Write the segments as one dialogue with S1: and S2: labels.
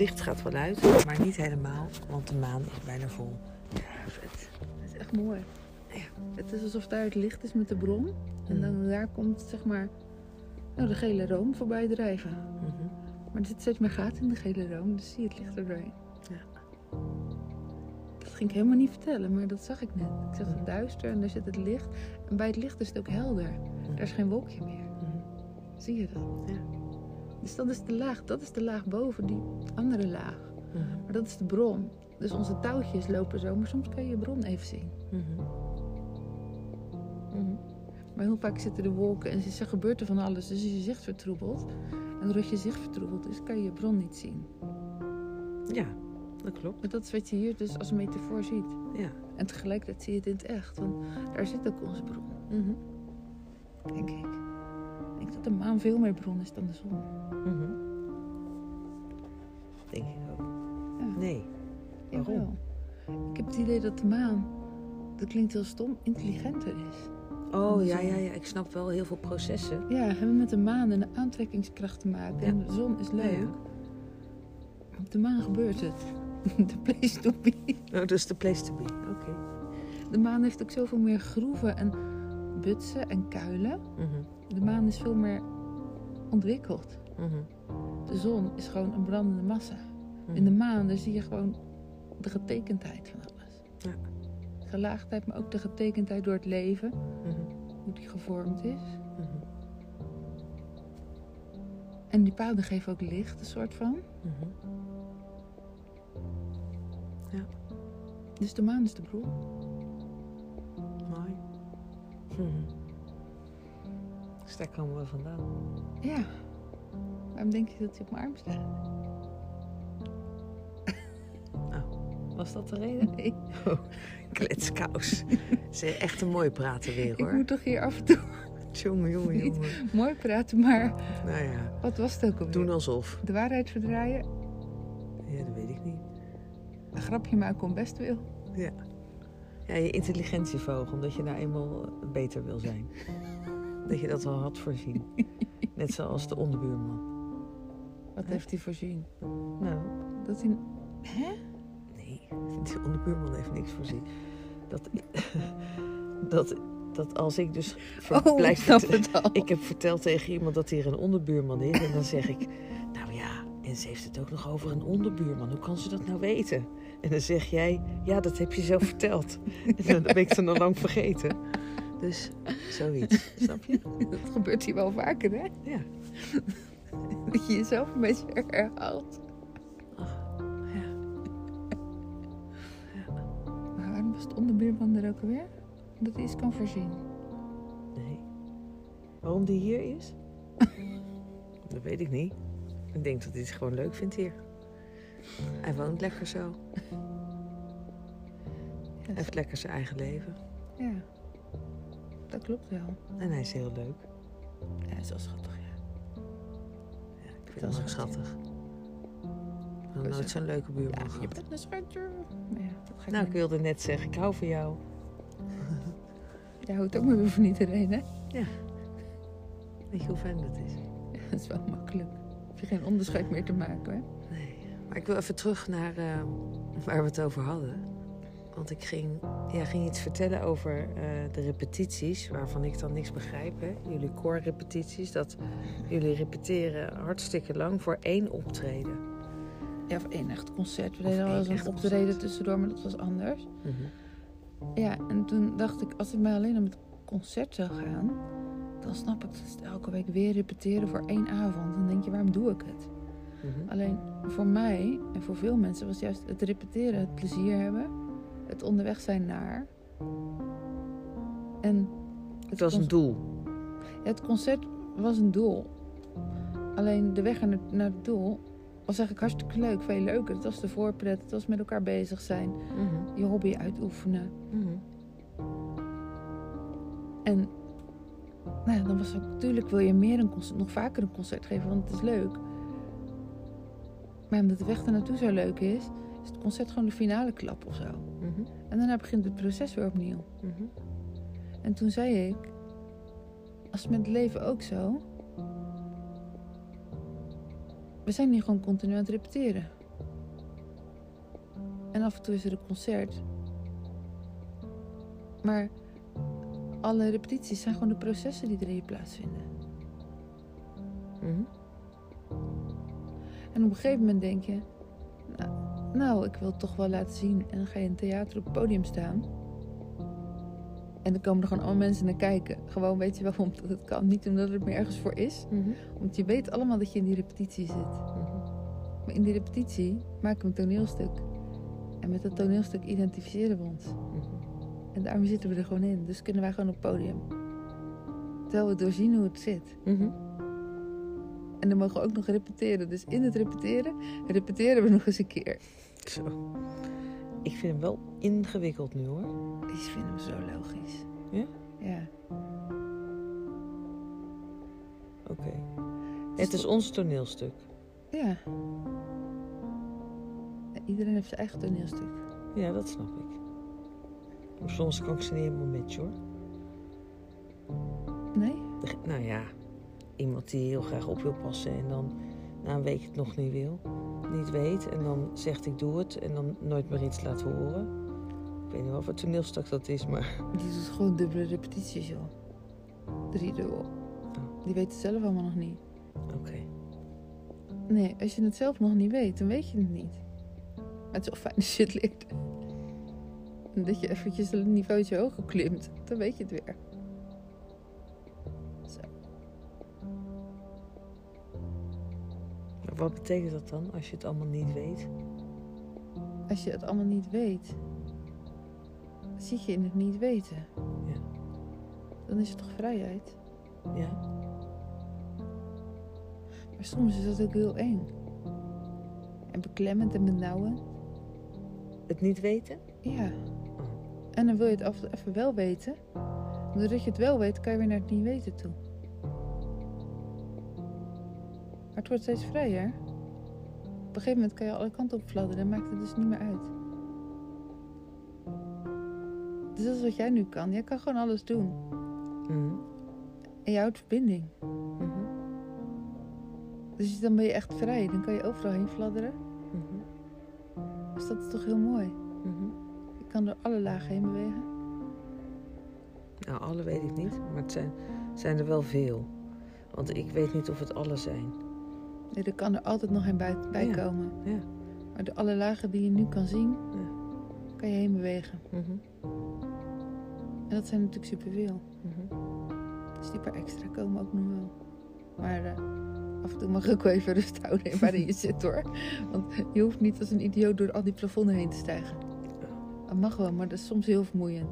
S1: licht gaat wel uit, maar niet helemaal, want de maan is bijna vol.
S2: Ja, vet. Dat is echt mooi.
S1: Ja.
S2: Het is alsof daar het licht is met de bron. En
S1: Mm.
S2: dan daar komt zeg maar nou, de gele room voorbij drijven.
S1: Mhm.
S2: Maar er zit steeds meer gaten in de gele room, dus zie je het licht er doorheen.
S1: Ja.
S2: Dat ging ik helemaal niet vertellen, maar dat zag ik net. Ik zag
S1: Mhm.
S2: het duister en daar zit het licht. En bij het licht is het ook helder. Daar is geen wolkje meer.
S1: Mhm.
S2: Zie je dat?
S1: Ja.
S2: Dus dat is de laag, dat is de laag boven die andere laag.
S1: Mhm.
S2: Maar dat is de bron. Dus onze touwtjes lopen zo, maar soms kan je je bron even zien.
S1: Mhm. Mhm.
S2: Maar heel vaak zitten de wolken en er gebeurt er van alles, dus is je zicht vertroebeld. En doordat je zicht vertroebeld is, kan je je bron niet zien.
S1: Ja, dat klopt.
S2: Maar dat is wat je hier dus als metafoor ziet.
S1: Ja.
S2: En tegelijkertijd zie je het in het echt, want daar zit ook onze bron, veel meer bron is dan de zon.
S1: Mhm. Denk ik ook.
S2: Ja.
S1: Nee. Waarom?
S2: Jawel. Ik heb het idee dat de maan, dat klinkt heel stom, intelligenter is.
S1: Oh ja, ja, ja. Ik snap wel heel veel processen.
S2: Ja, hebben met de maan en de aantrekkingskracht te maken. En de zon is leuk.
S1: Ja,
S2: Op de maan gebeurt het. De place to be.
S1: Oh, dat is de place to be. Oké.
S2: De maan heeft ook zoveel meer groeven en butsen en kuilen.
S1: Mhm.
S2: De maan is veel meer ontwikkeld.
S1: Mhm.
S2: De zon is gewoon een brandende massa.
S1: Mhm.
S2: In de maan daar zie je gewoon de getekendheid van alles.
S1: Ja.
S2: Gelaagdheid, maar ook de getekendheid door het leven.
S1: Mhm.
S2: Hoe die gevormd is. En die paden geven ook licht, een soort van.
S1: Mhm.
S2: Dus de maan is de bron.
S1: Mooi. Dus daar komen we vandaan.
S2: Ja. Waarom denk je dat hij op mijn arm staat?
S1: Was dat de reden?
S2: Nee.
S1: Kletskous. Ze is echt een mooi praten weer
S2: Ik
S1: hoor.
S2: moet toch hier af en toe
S1: Jongen, jongen, jongen.
S2: mooi praten, maar
S1: Nou ja,
S2: wat was het ook alweer?
S1: doen alsof.
S2: De waarheid verdraaien,
S1: Ja, dat weet ik niet.
S2: een grapje maken kon best wil.
S1: Ja. Ja, je intelligentie verhogen, omdat je nou eenmaal beter wil zijn. Dat je dat wel had voorzien. Net zoals de onderbuurman.
S2: Wat
S1: Hè?
S2: heeft hij voorzien?
S1: Nou,
S2: Dat hij... Hè?
S1: nee, de onderbuurman heeft niks voorzien. Dat, dat, dat als ik dus
S2: Oh,
S1: blijf
S2: al.
S1: Ik heb verteld tegen iemand dat hier een onderbuurman is. En dan zeg ik, nou ja, en ze heeft het ook nog over een onderbuurman. Hoe kan ze dat nou weten? En dan zeg jij, ja, dat heb je zelf verteld. En dan ben ik dan lang vergeten. Dus zoiets, snap je?
S2: Dat gebeurt hier wel vaker, hè?
S1: Ja.
S2: Dat je jezelf een beetje herhaalt.
S1: ja.
S2: Maar waarom was het onderbuurman er ook alweer? Dat hij iets kan voorzien.
S1: Nee. Waarom die hier is? dat weet ik niet. Ik denk dat hij het gewoon leuk vindt hier. Hij woont lekker zo. Hij heeft lekker zijn eigen leven.
S2: ja. Dat klopt wel.
S1: En hij is heel leuk.
S2: Ja, hij is wel schattig, ja.
S1: Ja, ik vind
S2: Dat
S1: hem ook schattig. Ik heb nooit zo'n leuke buurman
S2: Ja, je bent een schatje. Ja, dat ga ik
S1: Nou, ik wilde net zeggen, ik hou van jou.
S2: Jij houdt ook maar weer van iedereen, hè?
S1: Weet je hoe fijn dat is?
S2: Ja, dat is wel makkelijk. Heb je geen onderscheid meer te maken, hè?
S1: Nee. Maar ik wil even terug naar eh, waar we het over hadden. Want ik ging, ja, ging iets vertellen over eh, de repetities, waarvan ik dan niks begrijp. Hè? Jullie koorrepetities, dat jullie repeteren hartstikke lang voor één optreden.
S2: Ja, of één echt concert. We deden
S1: één
S2: eens een optreden
S1: concert.
S2: tussendoor, maar dat was anders.
S1: Mhm.
S2: Ja, en toen dacht ik, als ik mij alleen om het concert zou gaan... dan snap ik dat elke week weer repeteren voor één avond. Dan denk je, waarom doe ik het?
S1: Mhm.
S2: Alleen voor mij en voor veel mensen was juist het repeteren het plezier hebben. Het onderweg zijn naar. En
S1: Het was een doel.
S2: het concert was een doel. Alleen de weg naar, naar het doel was eigenlijk hartstikke leuk. Veel leuker. Het was de voorpret. Het was met elkaar bezig zijn.
S1: Mhm.
S2: Je hobby uitoefenen.
S1: Mhm.
S2: En nou ja, dan was het natuurlijk wil je meer een concert, nog vaker een concert geven, want het is leuk. Maar omdat de weg er naartoe zo leuk is het concert gewoon de finale klap of zo.
S1: Mhm.
S2: En daarna begint het proces weer opnieuw.
S1: Mhm.
S2: En toen zei ik, als met het leven ook zo. We zijn hier gewoon continu aan het repeteren. En af en toe is er een concert. Maar alle repetities zijn gewoon de processen die er in je plaatsvinden.
S1: Mhm.
S2: En op een gegeven moment denk je, nou, ik wil het toch wel laten zien. En dan ga je in een theater op het podium staan. En dan komen er gewoon allemaal mensen naar kijken. Gewoon weet je wel, omdat het kan. Niet omdat het er meer ergens voor is.
S1: Mhm.
S2: Want je weet allemaal dat je in die repetitie zit.
S1: Mhm.
S2: Maar in die repetitie maken we een toneelstuk. En met dat toneelstuk identificeren we ons.
S1: Mhm.
S2: En daarom zitten we er gewoon in. Dus kunnen wij gewoon op het podium. Terwijl we doorzien hoe het zit. En dan mogen we ook nog repeteren. Dus in het repeteren, repeteren we nog eens een keer.
S1: Zo. Ik vind hem wel ingewikkeld nu hoor.
S2: Ik vind hem zo logisch.
S1: Ja?
S2: Ja.
S1: Oké. Het is ons toneelstuk.
S2: Ja. Iedereen heeft zijn eigen toneelstuk.
S1: Ja, dat snap ik. Maar soms kan ik ze niet helemaal met je hoor.
S2: Nee?
S1: Nou ja, iemand die heel graag op wil passen en dan na een week het nog niet wil, niet weet en dan zegt ik doe het en dan nooit meer iets laat horen. Ik weet niet wat voor toneelstuk dat is, maar
S2: Die doet gewoon dubbele repetities, joh. Drie dubbel. Die weet het zelf allemaal nog niet.
S1: oké.
S2: Nee, als je het zelf nog niet weet, dan weet je het niet. Maar het is wel fijn als je het leert. En dat je eventjes een niveautje hoger klimt, dan weet je het weer.
S1: Wat betekent dat dan als je het allemaal niet weet?
S2: Als je het allemaal niet weet, zit je in het niet weten.
S1: Ja.
S2: Dan is het toch vrijheid?
S1: Ja?
S2: Maar soms is dat ook heel eng. En beklemmend en benauwend.
S1: Het niet weten?
S2: Ja. En dan wil je het af en toe even wel weten. Doordat je het wel weet, kan je weer naar het niet weten toe. Het wordt steeds vrijer. Op een gegeven moment kan je alle kanten op fladderen en maakt het dus niet meer uit. Dus dat is wat jij nu kan. Jij kan gewoon alles doen.
S1: Mhm.
S2: En je houdt verbinding.
S1: Mhm.
S2: Dus dan ben je echt vrij. Dan kan je overal heen fladderen.
S1: Mhm.
S2: Dus dat is toch heel mooi.
S1: Mhm.
S2: Je kan door alle lagen heen bewegen.
S1: Nou, alle weet ik niet, maar het zijn, zijn er wel veel. Want ik weet niet of het alle zijn.
S2: Nee, er kan er altijd nog een bij, bij
S1: Ja.
S2: komen.
S1: Ja.
S2: Maar de alle lagen die je nu kan zien, kan je heen bewegen.
S1: Mhm.
S2: En dat zijn natuurlijk superveel.
S1: Mhm.
S2: Dus die paar extra komen ook nog wel. Maar eh, af en toe mag je ook wel even rust houden waarin je zit hoor. Want je hoeft niet als een idioot door al die plafonden heen te stijgen. Dat mag wel, maar dat is soms heel vermoeiend.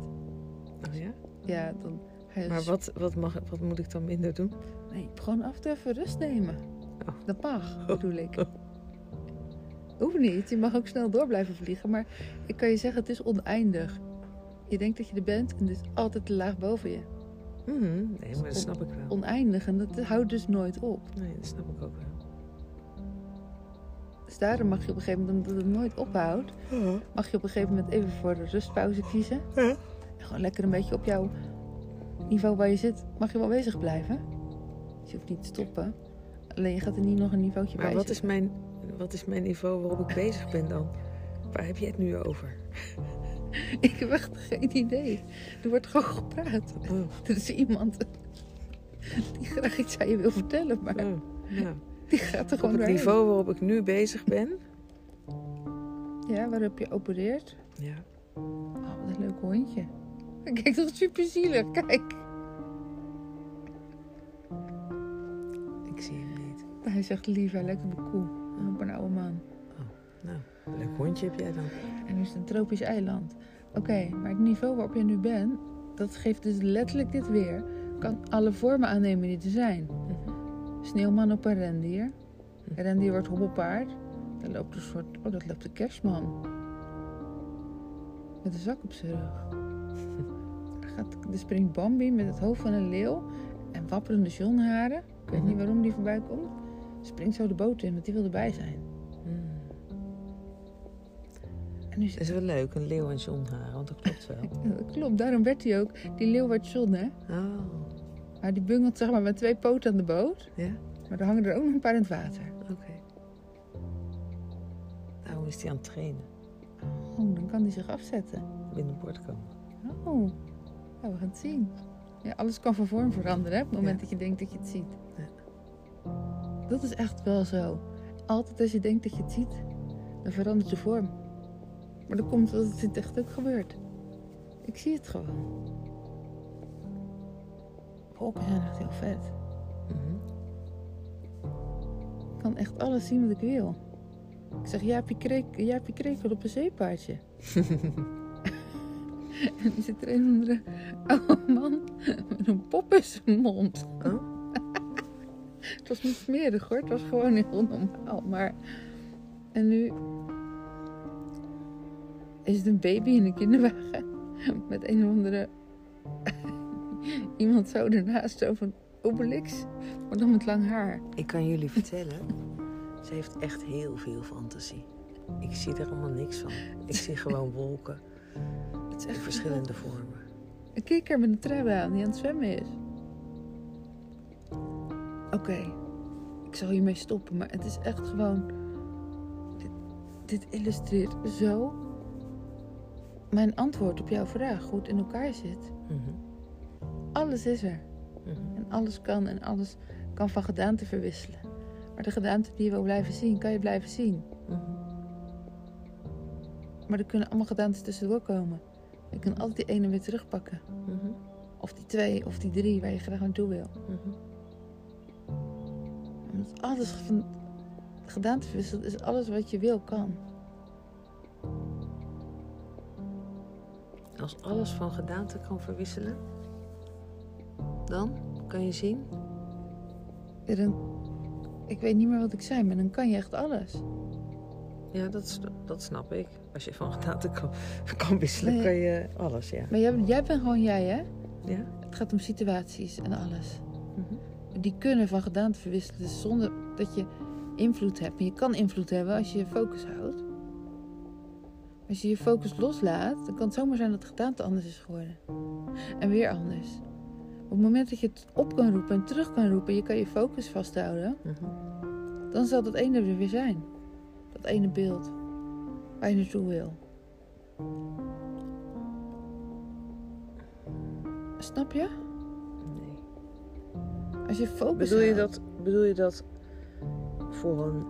S1: Oh ja?
S2: Ja, dan.
S1: Maar wat, wat, mag, wat moet ik dan minder doen?
S2: Nee, gewoon af en toe even rust nemen.
S1: Oh.
S2: Dat mag, bedoel ik. Hoeft niet, je mag ook snel door blijven vliegen. Maar ik kan je zeggen, het is oneindig. Je denkt dat je er bent en er is altijd te laag boven je.
S1: Mhm. Nee, maar dat snap ik wel.
S2: Oneindig en dat houdt dus nooit op.
S1: Nee, dat snap ik ook wel.
S2: Dus daarom mag je op een gegeven moment, omdat het nooit ophoudt, mag je op een gegeven moment even voor de rustpauze kiezen. En gewoon lekker een beetje op jouw niveau waar je zit, mag je wel bezig blijven. Dus je hoeft niet te stoppen. Alleen je gaat er niet nog een niveautje
S1: Maar
S2: bij
S1: wat is, mijn, wat is mijn niveau waarop ik bezig ben dan? Waar heb je het nu over?
S2: Ik heb echt geen idee. Er wordt gewoon gepraat.
S1: Oh,
S2: Er is iemand die graag iets aan je wil vertellen, maar
S1: oh,
S2: die gaat er
S1: Op
S2: gewoon
S1: het
S2: doorheen.
S1: niveau waarop ik nu bezig ben.
S2: Ja, waarop je opereert.
S1: Ja.
S2: Oh, wat een leuk hondje. Kijk, toch super zielig. Kijk.
S1: Ik zie.
S2: Hij zegt op een koe. Op een oude man.
S1: Nou, een leuk hondje heb jij dan.
S2: En nu is het een tropisch eiland. Oké, maar het niveau waarop je nu bent, dat geeft dus letterlijk dit weer. Kan alle vormen aannemen die er zijn.
S1: Mhm.
S2: Sneeuwman op een rendier. Een rendier wordt hobbelpaard. Daar loopt een soort... Oh, dat loopt de kerstman. Met een zak op zijn rug. Er, gaat, er springt Bambi met het hoofd van een leeuw. En wapperende zonharen. Ik weet niet
S1: Mhm.
S2: waarom die voorbij komt. Springt zo de boot in, want die wil erbij zijn.
S1: Hmm.
S2: En nu
S1: Dat is wel leuk, een leeuw en zonharen, want dat klopt wel.
S2: Dat klopt, daarom werd hij ook. Die leeuw werd John, hè?
S1: Oh,
S2: Maar die bungelt zeg maar met twee poten aan de boot.
S1: ja?
S2: Maar er hangen er ook nog een paar in het water.
S1: Oké. Daarom is hij aan het trainen.
S2: Oh, dan kan die zich afzetten.
S1: Binnenkort komen.
S2: Oh, we gaan het zien. Ja, alles kan van vorm veranderen hè, op het moment
S1: Ja.
S2: dat je denkt dat je het ziet. Dat is echt wel zo. Altijd als je denkt dat je het ziet, dan verandert de vorm. Maar dat komt omdat het in echt ook gebeurt. Ik zie het gewoon. Wolken zijn echt heel vet.
S1: Mhm.
S2: Ik kan echt alles zien wat ik wil. Ik zeg Jaapie, Kreek, Jaapie Krekel op een zeepaardje. en die zit er een andere oude man met een pop in zijn mond.
S1: Oh,
S2: Het was niet smerig hoor, het was gewoon heel normaal. Maar... En nu is het een baby in een kinderwagen met een of andere... Iemand zo ernaast, zo van Obelix, maar dan met lang haar.
S1: ik kan jullie vertellen, ze heeft echt heel veel fantasie. Ik zie er allemaal niks van. Ik zie gewoon wolken
S2: Het is echt
S1: verschillende vormen.
S2: Een kikker met een trui aan die aan het zwemmen is. Oké, ik zal hiermee stoppen, maar het is echt gewoon. Dit, dit illustreert zo mijn antwoord op jouw vraag, hoe het in elkaar zit.
S1: Mhm.
S2: Alles is er.
S1: Mhm.
S2: En alles kan en alles kan van gedaante verwisselen. Maar de gedaante die je wil blijven zien, kan je blijven zien.
S1: Mhm.
S2: Maar er kunnen allemaal gedaantes tussendoor komen. Je kan altijd die ene weer terugpakken. Of die twee, of die drie, waar je graag naartoe wil. Omdat alles van gedaante verwisselt, is alles wat je wil kan.
S1: Als alles van gedaante kan verwisselen, dan kan je zien.
S2: Ja, dan, ik weet niet meer wat ik zei, maar dan kan je echt alles.
S1: Ja, dat, dat snap ik. Als je van gedaante kan, kan wisselen,
S2: Nee.
S1: kan je alles, ja.
S2: Maar jij, jij bent gewoon jij, hè?
S1: Ja?
S2: Het gaat om situaties en alles.
S1: Mhm.
S2: Die kunnen van gedaante verwisselen, zonder dat je invloed hebt. En je kan invloed hebben als je je focus houdt. Als je je focus loslaat, dan kan het zomaar zijn dat de gedaante anders is geworden. En weer anders. Op het moment dat je het op kan roepen en terug kan roepen, je kan je focus vasthouden,
S1: Mhm.
S2: dan zal dat ene er weer zijn. Dat ene beeld waar je naartoe wil. Snap je? Als je focus
S1: Bedoel je, dat, bedoel je dat voor een,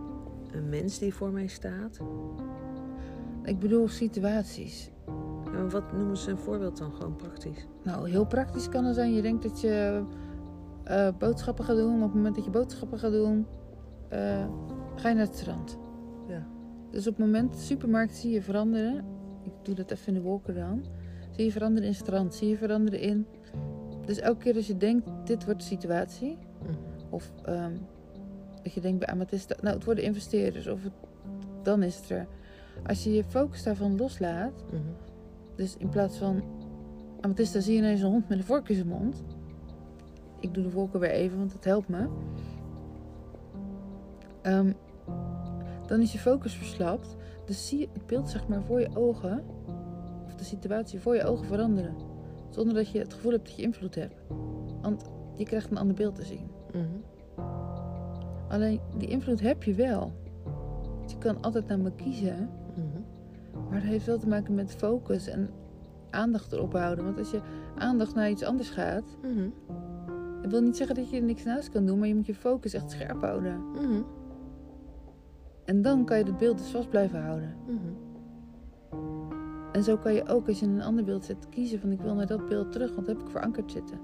S1: een mens die voor mij staat?
S2: Ik bedoel situaties.
S1: Maar wat noemen ze een voorbeeld dan gewoon praktisch?
S2: Nou, heel praktisch kan het zijn. Je denkt dat je eh, boodschappen gaat doen. Op het moment dat je boodschappen gaat doen, eh, ga je naar het strand.
S1: Ja.
S2: Dus op het moment, de supermarkt zie je veranderen. Ik doe dat even in de wolken dan. Zie je veranderen in strand. Zie je veranderen in. Dus elke keer als je denkt, dit wordt de situatie.
S1: Mhm.
S2: Of ehm, dat je denkt bij Amethysta, nou het worden investeerders. Of het, dan is het er. Als je je focus daarvan loslaat.
S1: Mhm.
S2: Dus in plaats van Amethysta zie je ineens een hond met een vork in zijn mond. Ik doe de wolken weer even, want dat helpt me. Ehm, dan is je focus verslapt. Dus zie je het beeld zeg maar voor je ogen. Of de situatie voor je ogen veranderen. Zonder dat je het gevoel hebt dat je invloed hebt. Want je krijgt een ander beeld te zien.
S1: Mhm.
S2: Alleen die invloed heb je wel. Dus je kan altijd naar me kiezen.
S1: Mhm.
S2: Maar dat heeft wel te maken met focus en aandacht erop houden. Want als je aandacht naar iets anders gaat.
S1: Mhm.
S2: Dat wil niet zeggen dat je er niks naast kan doen. Maar je moet je focus echt scherp houden.
S1: Mhm.
S2: En dan kan je het beeld dus vast blijven houden. En zo kan je ook als je een ander beeld zet kiezen van ik wil naar dat beeld terug. Want dat heb ik verankerd zitten.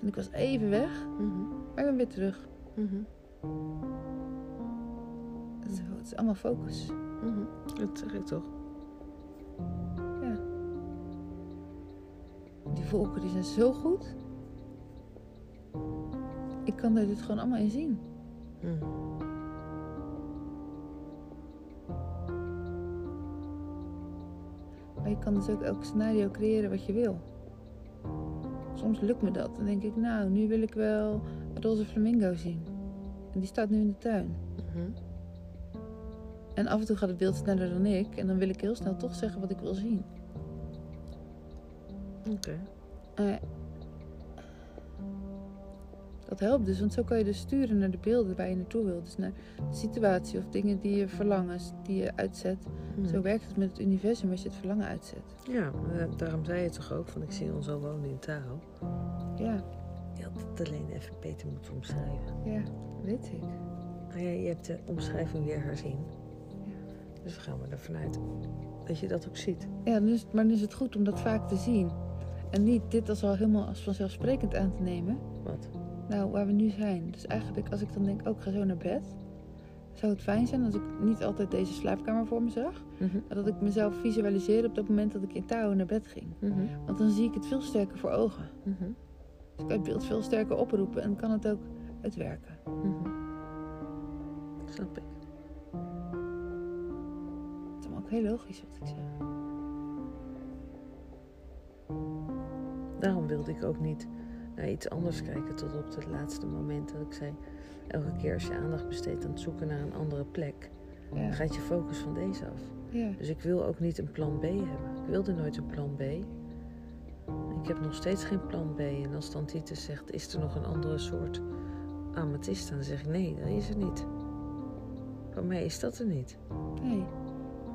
S2: En ik was even weg.
S1: Mhm.
S2: Maar ik ben weer terug.
S1: Mhm.
S2: Zo, het is allemaal focus.
S1: Mhm. Dat zeg ik toch.
S2: Ja. Die wolken die zijn zo goed. Ik kan er dit gewoon allemaal in zien. Je kan dus ook elk scenario creëren wat je wil. Soms lukt me dat. Dan denk ik, nou, nu wil ik wel een roze flamingo zien. En die staat nu in de tuin.
S1: Mhm.
S2: En af en toe gaat het beeld sneller dan ik. En dan wil ik heel snel toch zeggen wat ik wil zien.
S1: Oké.
S2: Eh, Dat helpt dus, want zo kan je dus sturen naar de beelden waar je naartoe wil. Dus naar de situatie of dingen die je verlangen, die je uitzet. Zo werkt het met het universum als je het verlangen uitzet.
S1: Ja, eh, daarom zei je toch ook van ik zie ons al wonen in Taro.
S2: Ja,
S1: Je had het alleen even beter moeten omschrijven.
S2: ja, weet ik.
S1: Maar ja, je hebt de omschrijving weer herzien.
S2: Ja.
S1: Dus we gaan maar ervan uit dat je dat ook ziet.
S2: Ja, is, maar dan is het goed om dat vaak te zien. En niet dit als al helemaal als vanzelfsprekend aan te nemen.
S1: Wat?
S2: Nou, waar we nu zijn. Dus eigenlijk, als ik dan denk, ook ik ga zo naar bed. Zou het fijn zijn als ik niet altijd deze slaapkamer voor me zag.
S1: Mhm.
S2: Maar dat ik mezelf visualiseerde op dat moment dat ik in touw naar bed ging.
S1: Mhm.
S2: Want dan zie ik het veel sterker voor ogen.
S1: Mhm.
S2: Dus ik kan het beeld veel sterker oproepen en kan het ook uitwerken.
S1: Snap ik.
S2: Het is ook heel logisch wat ik zeg.
S1: Daarom wilde ik ook niet naar iets anders kijken tot op het laatste moment. Dat ik zei, elke keer als je aandacht besteedt aan het zoeken naar een andere plek,
S2: Ja.
S1: dan gaat je focus van deze af.
S2: ja.
S1: Dus ik wil ook niet een plan B hebben. Ik wilde nooit een plan B. Ik heb nog steeds geen plan B. En als dan Titus zegt, is er nog een andere soort amethyst? Dan zeg ik, nee, dat is er niet. Voor mij is dat er niet.
S2: Nee.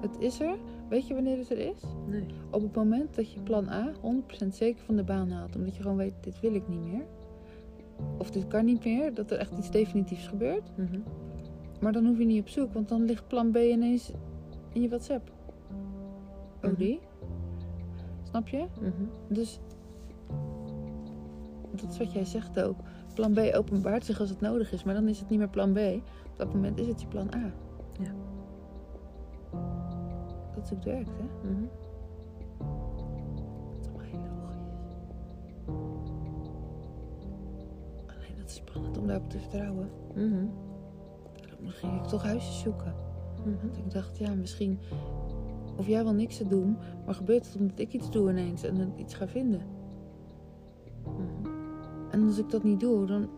S2: Het is er. Weet je wanneer het er is?
S1: Nee.
S2: Op het moment dat je plan A 100% zeker van de baan haalt. Omdat je gewoon weet, dit wil ik niet meer. Of dit kan niet meer. Dat er echt iets definitiefs gebeurt.
S1: Mhm.
S2: Maar dan hoef je niet op zoek. Want dan ligt plan B ineens in je WhatsApp. Oh,
S1: Mhm.
S2: die? Snap je?
S1: Mhm.
S2: Dus dat is wat jij zegt ook. Plan B openbaart zich als het nodig is, maar dan is het niet meer plan B. Op dat moment is het je plan A.
S1: Ja.
S2: Dat is hoe het werkt, hè? Dat is spannend om daarop te vertrouwen.
S1: Mhm.
S2: Daarom ging ik toch huisjes zoeken.
S1: Mhm.
S2: Want ik dacht, ja, misschien hoef jij wel niks te doen, maar gebeurt het omdat ik iets doe ineens en dan iets ga vinden.
S1: Mhm.
S2: En als ik dat niet doe, dan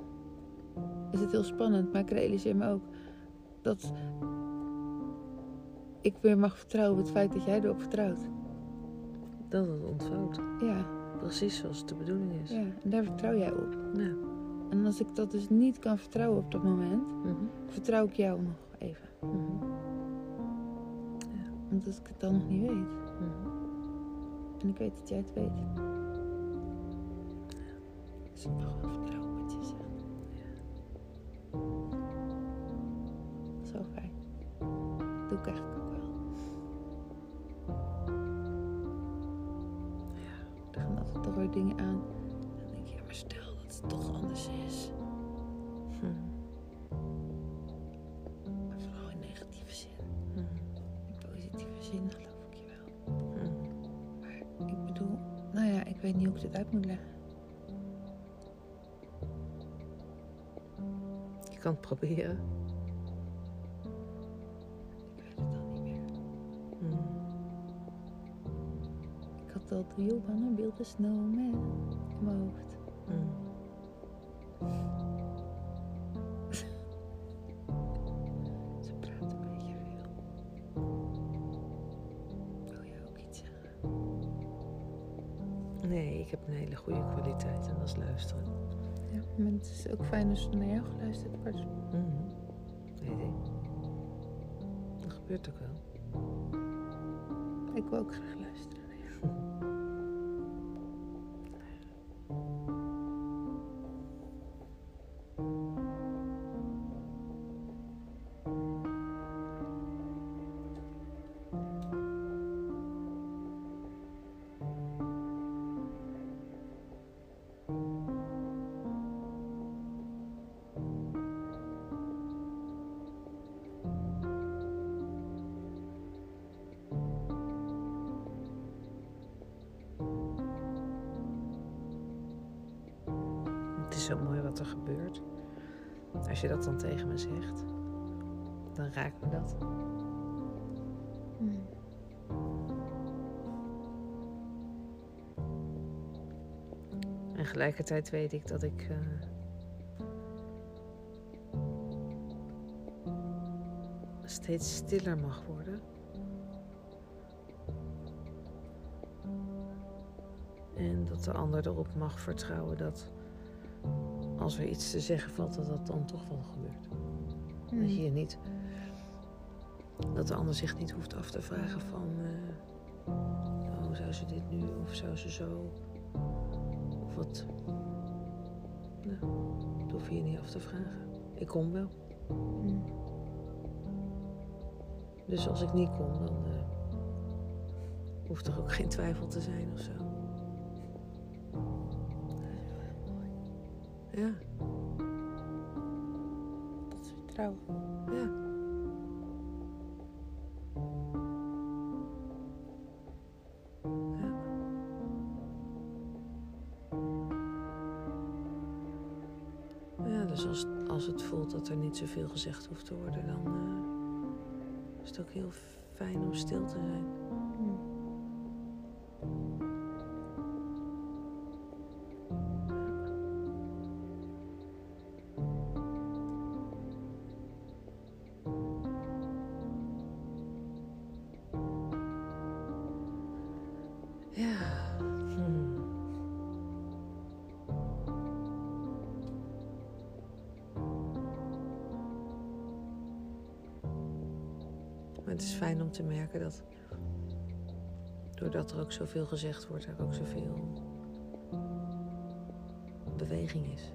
S2: is het heel spannend. Maar ik realiseer me ook dat ik weer mag vertrouwen op het feit dat jij erop vertrouwt.
S1: Dat het ontvouwt.
S2: Ja,
S1: Precies zoals het de bedoeling is.
S2: ja. En daar vertrouw jij op.
S1: Ja.
S2: En als ik dat dus niet kan vertrouwen op dat moment,
S1: Mhm.
S2: vertrouw ik jou nog even.
S1: Mhm.
S2: Omdat ik het dan nog niet weet.
S1: Mhm.
S2: En ik weet dat jij het weet. Dus ik mag wel vertrouwen op wat je zegt. Is wel fijn. Dat doe ik eigenlijk ook wel. Er gaan altijd toch weer dingen aan. Dan denk je, ja, maar stel dat het toch anders is.
S1: Mhm.
S2: Maar vooral in negatieve zin.
S1: Mhm.
S2: In positieve zin geloof ik je wel.
S1: Mhm.
S2: Maar ik bedoel, nou ja, ik weet niet hoe ik dit uit moet leggen.
S1: Je kan het proberen.
S2: Ik weet het al niet meer.
S1: Mhm.
S2: Ik had al drie van een wilde snowman in mijn hoofd.
S1: Goede kwaliteit en dat is luisteren.
S2: Ja, maar het is ook fijn als er naar jou geluisterd wordt.
S1: Weet ik. Dat gebeurt ook wel.
S2: Ik wil ook graag luisteren
S1: is zo mooi wat er gebeurt. Als je dat dan tegen me zegt, dan raakt me dat.
S2: Hmm.
S1: En gelijkertijd weet ik dat ik. eh, steeds stiller mag worden. En dat de ander erop mag vertrouwen dat als er iets te zeggen valt, dat dat dan toch wel gebeurt.
S2: Hmm.
S1: Dat je je niet. Dat de ander zich niet hoeft af te vragen van. oh, zou ze dit nu of zou ze zo? Of wat. Nou, dat hoef je je niet af te vragen. Ik kom wel.
S2: Hmm.
S1: Dus als ik niet kom, dan. eh, hoeft er ook geen twijfel te zijn of zo. Ja,
S2: Dat is vertrouwen.
S1: ja. Ja. Ja, dus als, als het voelt dat er niet zoveel gezegd hoeft te worden, dan eh, is het ook heel fijn om stil te zijn. Ja. Hmm. Maar het is fijn om te merken dat doordat er ook zoveel gezegd wordt, er ook zoveel beweging is.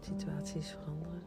S1: Situaties veranderen.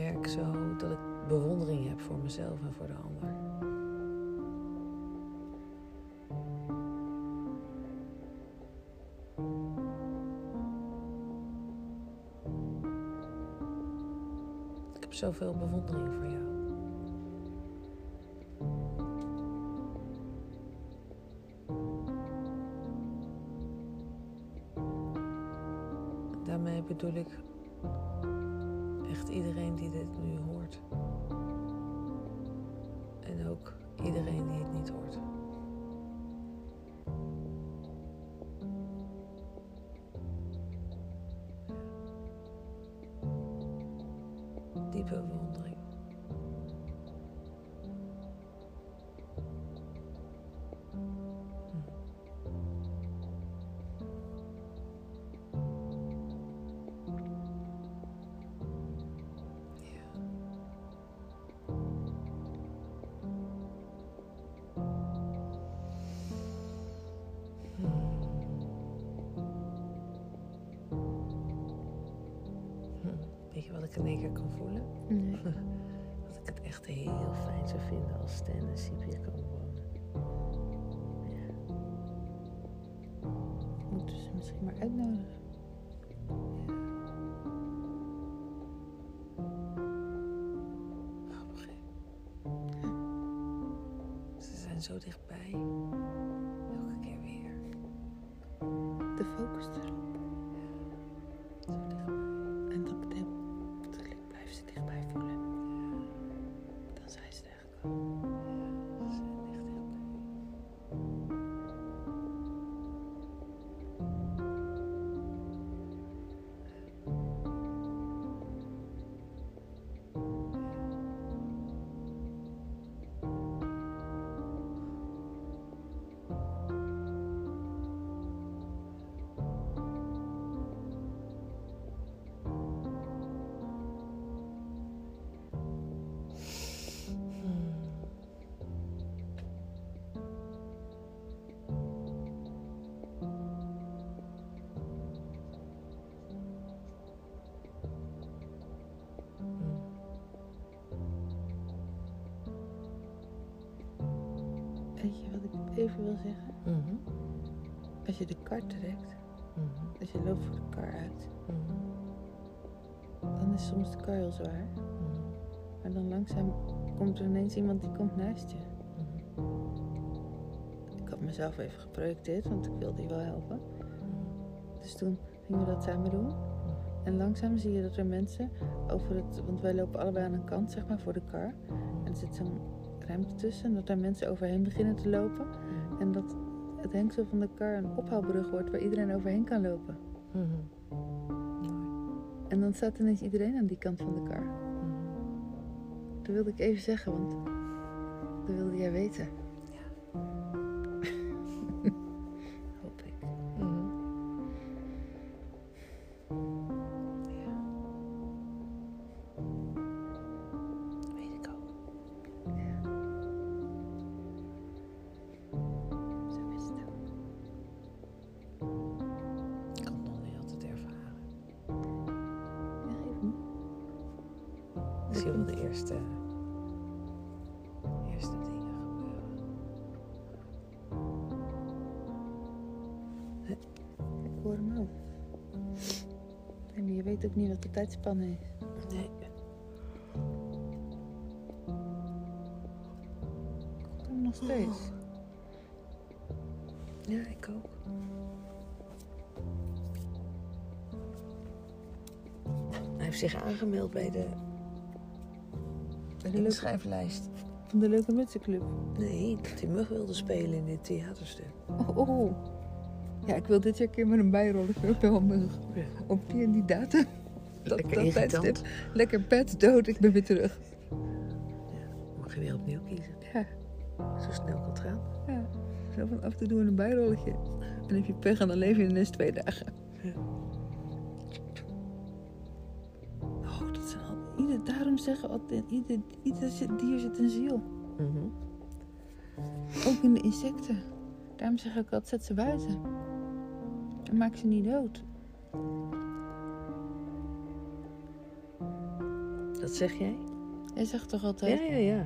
S1: Merk zo dat ik bewondering heb voor mezelf en voor de ander. Ik heb zoveel bewondering voor jou. Daarmee bedoel ik En ook iedereen die het niet hoort. Diepe bewondering. Ik in één keer kan voelen?
S2: Nee.
S1: Dat ik het echt heel fijn zou vinden als Stan en Siep hier komen wonen. Ja.
S2: Moeten ze misschien maar uitnodigen.
S1: Ze zijn zo dichtbij. Elke keer weer.
S2: De focus erop. Zijn ze er. Even wil zeggen?
S1: Mhm.
S2: Als je de kar trekt,
S1: Mhm.
S2: als je loopt voor de kar uit,
S1: Mhm.
S2: dan is soms de kar heel zwaar. Maar dan langzaam komt er ineens iemand die komt naast je. Ik had mezelf even geprojecteerd, want ik wilde die wel helpen. Dus toen gingen we dat samen doen. En langzaam zie je dat er mensen over het... Want wij lopen allebei aan een kant, zeg maar, voor de kar. En er zit zo'n ruimte tussen. En dat daar mensen overheen beginnen te lopen. En dat het hengsel van de kar een ophaalbrug wordt waar iedereen overheen kan lopen.
S1: Mhm. Mooi.
S2: En dan staat ineens iedereen aan die kant van de kar.
S1: Mhm.
S2: Dat wilde ik even zeggen, want dat wilde jij weten. Je weet ook niet wat de tijdspanne is.
S1: Nee.
S2: Komt hem nog steeds.
S1: Ja, ik ook. Hij heeft zich aangemeld bij de
S2: Bij de leuke,
S1: inschrijflijst.
S2: van de Leuke Mutsenclub.
S1: Nee, dat hij mug wilde spelen in dit theaterstuk.
S2: Oh, oh. Ja, ik wil dit jaar een keer met een bijrolletje wel mug. Op die en die datum. Dat,
S1: Lekker
S2: dat tijdstip. Lekker pet, dood, ik ben weer terug.
S1: Mag je weer opnieuw kiezen.
S2: Ja,
S1: Zo snel kan het gaan.
S2: ja. Zo van af toe doen we een bijrolletje. En heb je pech en dan leef je ineens twee dagen.
S1: Ja.
S2: Oh, dat zijn al... Ieder, daarom zeggen altijd, ieder, ieder dier zit een ziel.
S1: Mhm.
S2: Ook in de insecten. Daarom zeg ik altijd, zet ze buiten. En maak ze niet dood.
S1: Dat zeg jij?
S2: Jij zegt toch altijd...
S1: Ja, ja, ja.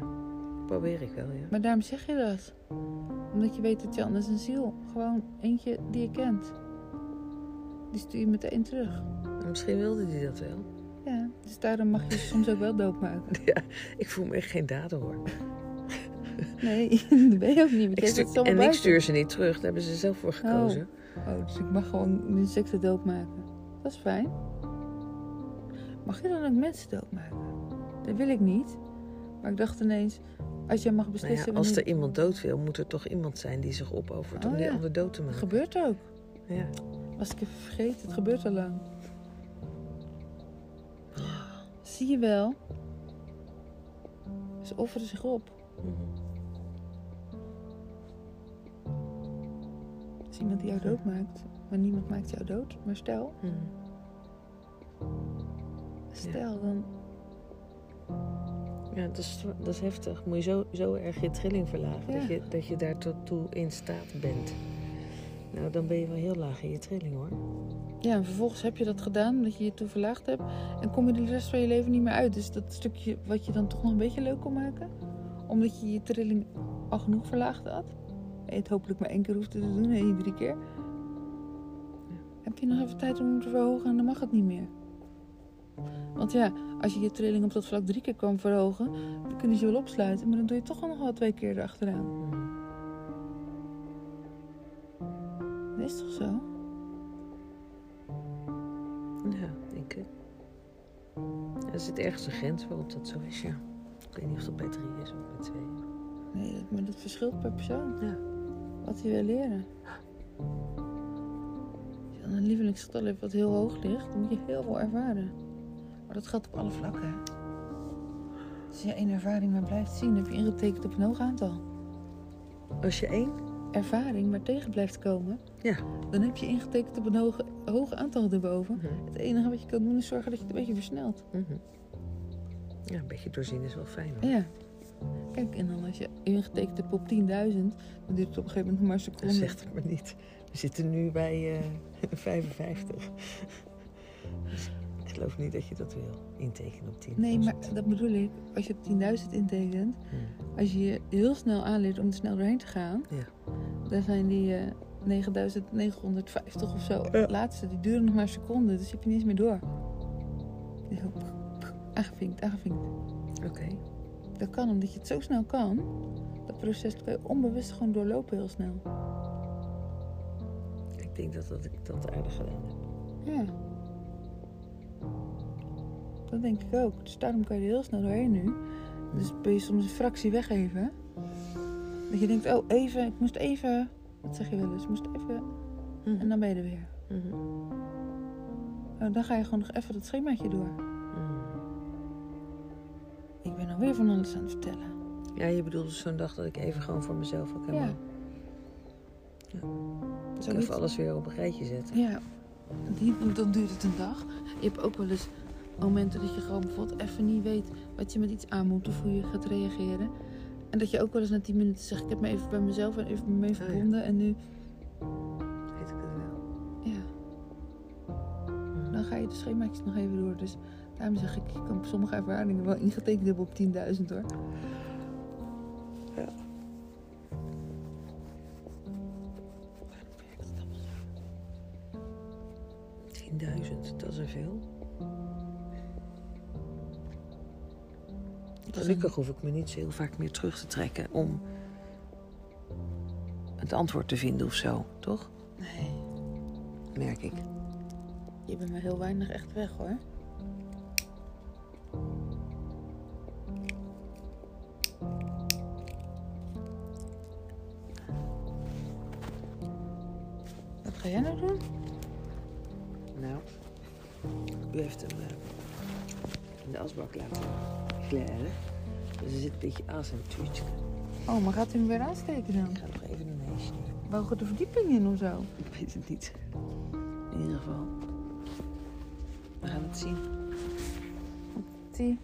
S1: Probeer ik wel, ja.
S2: Maar daarom zeg je dat. Omdat je weet dat je anders een ziel, gewoon eentje die je kent. Die stuur je meteen terug.
S1: Misschien wilde hij dat wel.
S2: Ja, dus daarom mag je ze soms ook wel doodmaken.
S1: Ik voel me echt geen dader hoor.
S2: Nee, dat ben je ook niet.
S1: Ik stuur-
S2: zo
S1: en ik stuur ze niet terug. Daar hebben ze zelf voor gekozen.
S2: Oh, dus ik mag gewoon insecten doodmaken. Dat is fijn. Mag je dan ook mensen doodmaken? Dat wil ik niet. Maar ik dacht ineens, als jij mag
S1: Nou
S2: beslissen
S1: ja, als er iemand dood wil, moet er toch iemand zijn die zich opoffert om
S2: Oh,
S1: die
S2: ja.
S1: ander dood te
S2: Dat
S1: maken.
S2: gebeurt ook.
S1: Ja.
S2: Was ik even vergeten, het gebeurt al lang. Zie je wel? Ze offeren zich op.
S1: Mhm.
S2: Als iemand die jou doodmaakt, maar niemand maakt jou dood. Maar stel,
S1: Mhm.
S2: stel dan...
S1: Ja, dat is, dat is heftig. Moet je zo, zo erg je trilling verlagen
S2: Ja.
S1: dat, je, dat je daar tot toe in staat bent. Nou, dan ben je wel heel laag in je trilling hoor.
S2: Ja, en vervolgens heb je dat gedaan, omdat je je toe verlaagd hebt. En kom je de rest van je leven niet meer uit. Dus dat stukje wat je dan toch nog een beetje leuk kon maken. Omdat je je trilling al genoeg verlaagd had. Het hopelijk maar één keer hoeft te doen en niet drie keer. Heb je nog even tijd om te verhogen en dan mag het niet meer. Want ja, als je je trilling op dat vlak drie keer kan verhogen, dan kunnen ze je wel opsluiten. Maar dan doe je toch nog wel twee keer erachteraan. Dat is toch zo?
S1: Ja, denk ik. Er zit ergens een grens waarop dat zo is, ja. Ik weet niet of dat bij drie is of bij twee.
S2: Nee, maar dat verschilt per persoon.
S1: Ja.
S2: Wat hij wil leren. Als je dan een lievelingsgetal hebt wat heel hoog ligt, dan moet je heel veel ervaren. Maar dat geldt op alle vlakken. Als je één ervaring maar blijft zien, heb je ingetekend op een hoog aantal.
S1: Als je één?
S2: Ervaring maar tegen blijft komen,
S1: Ja.
S2: dan heb je ingetekend op een hoog aantal erboven.
S1: Mhm.
S2: Het enige wat je kan doen is zorgen dat je het een beetje versnelt.
S1: Mhm. Ja, een beetje doorzien is wel fijn hoor.
S2: Ja. Kijk, en dan als je ingetekend hebt op 10.000, dan duurt het op een gegeven moment nog maar een
S1: Dat
S2: seconde.
S1: zegt het maar niet. We zitten nu bij eh 55. Dus ik geloof niet dat je dat wil intekenen op 10.
S2: Nee, maar dat bedoel ik. Als je op 10.000 intekent,
S1: Hmm.
S2: als je je heel snel aanleert om er snel doorheen te gaan,
S1: Ja.
S2: dan zijn die, eh, 9950 of zo.
S1: Ja.
S2: De laatste, die duren nog maar een seconde, dus je je niet eens meer door. Aangevinkt, aangevinkt.
S1: Oké.
S2: Dat kan omdat je het zo snel kan. Dat proces kan je onbewust gewoon doorlopen heel snel.
S1: Ik denk dat, dat ik dat aardig gedaan heb.
S2: Ja. Dat denk ik ook. Dus daarom kan je er heel snel doorheen nu. Dus ben je soms een fractie weggeven. Dat je denkt, oh even, ik moest even... Wat zeg je wel eens? Ik moest even... En dan ben je er weer.
S1: Mhm.
S2: Oh, dan ga je gewoon nog even dat schemaatje door. Alweer van alles aan het vertellen.
S1: Ja, je bedoelt dus zo'n dag dat ik even gewoon voor mezelf ook helemaal...
S2: Ja.
S1: Ik even alles weer op een rijtje zetten.
S2: Ja, die, dan duurt het een dag. Je hebt ook wel eens momenten dat je gewoon bijvoorbeeld even niet weet wat je met iets aan moet of hoe je gaat reageren. En dat je ook wel eens na 10 minuten zegt: Ik heb me even bij mezelf en even mee
S1: ja.
S2: verbonden. En nu,
S1: Weet ik het wel.
S2: ja,
S1: Mhm.
S2: dan ga je de schemaatjes nog even door. Dus daarom zeg ik: Ik kan op sommige ervaringen wel ingetekend hebben op 10.000 hoor.
S1: Ja. 10.000, dat is er veel. Gelukkig hoef ik me niet zo heel vaak meer terug te trekken om het antwoord te vinden of zo, toch?
S2: Nee,
S1: Merk ik.
S2: je bent maar heel weinig echt weg hoor.
S1: Beetje aas in het tuurtje.
S2: Oh, maar gaat u hem weer aansteken dan?
S1: Ik ga nog even een meisje.
S2: Wogen de verdieping in of zo?
S1: Ik weet het niet. In ieder geval. We gaan het zien.
S2: Zie.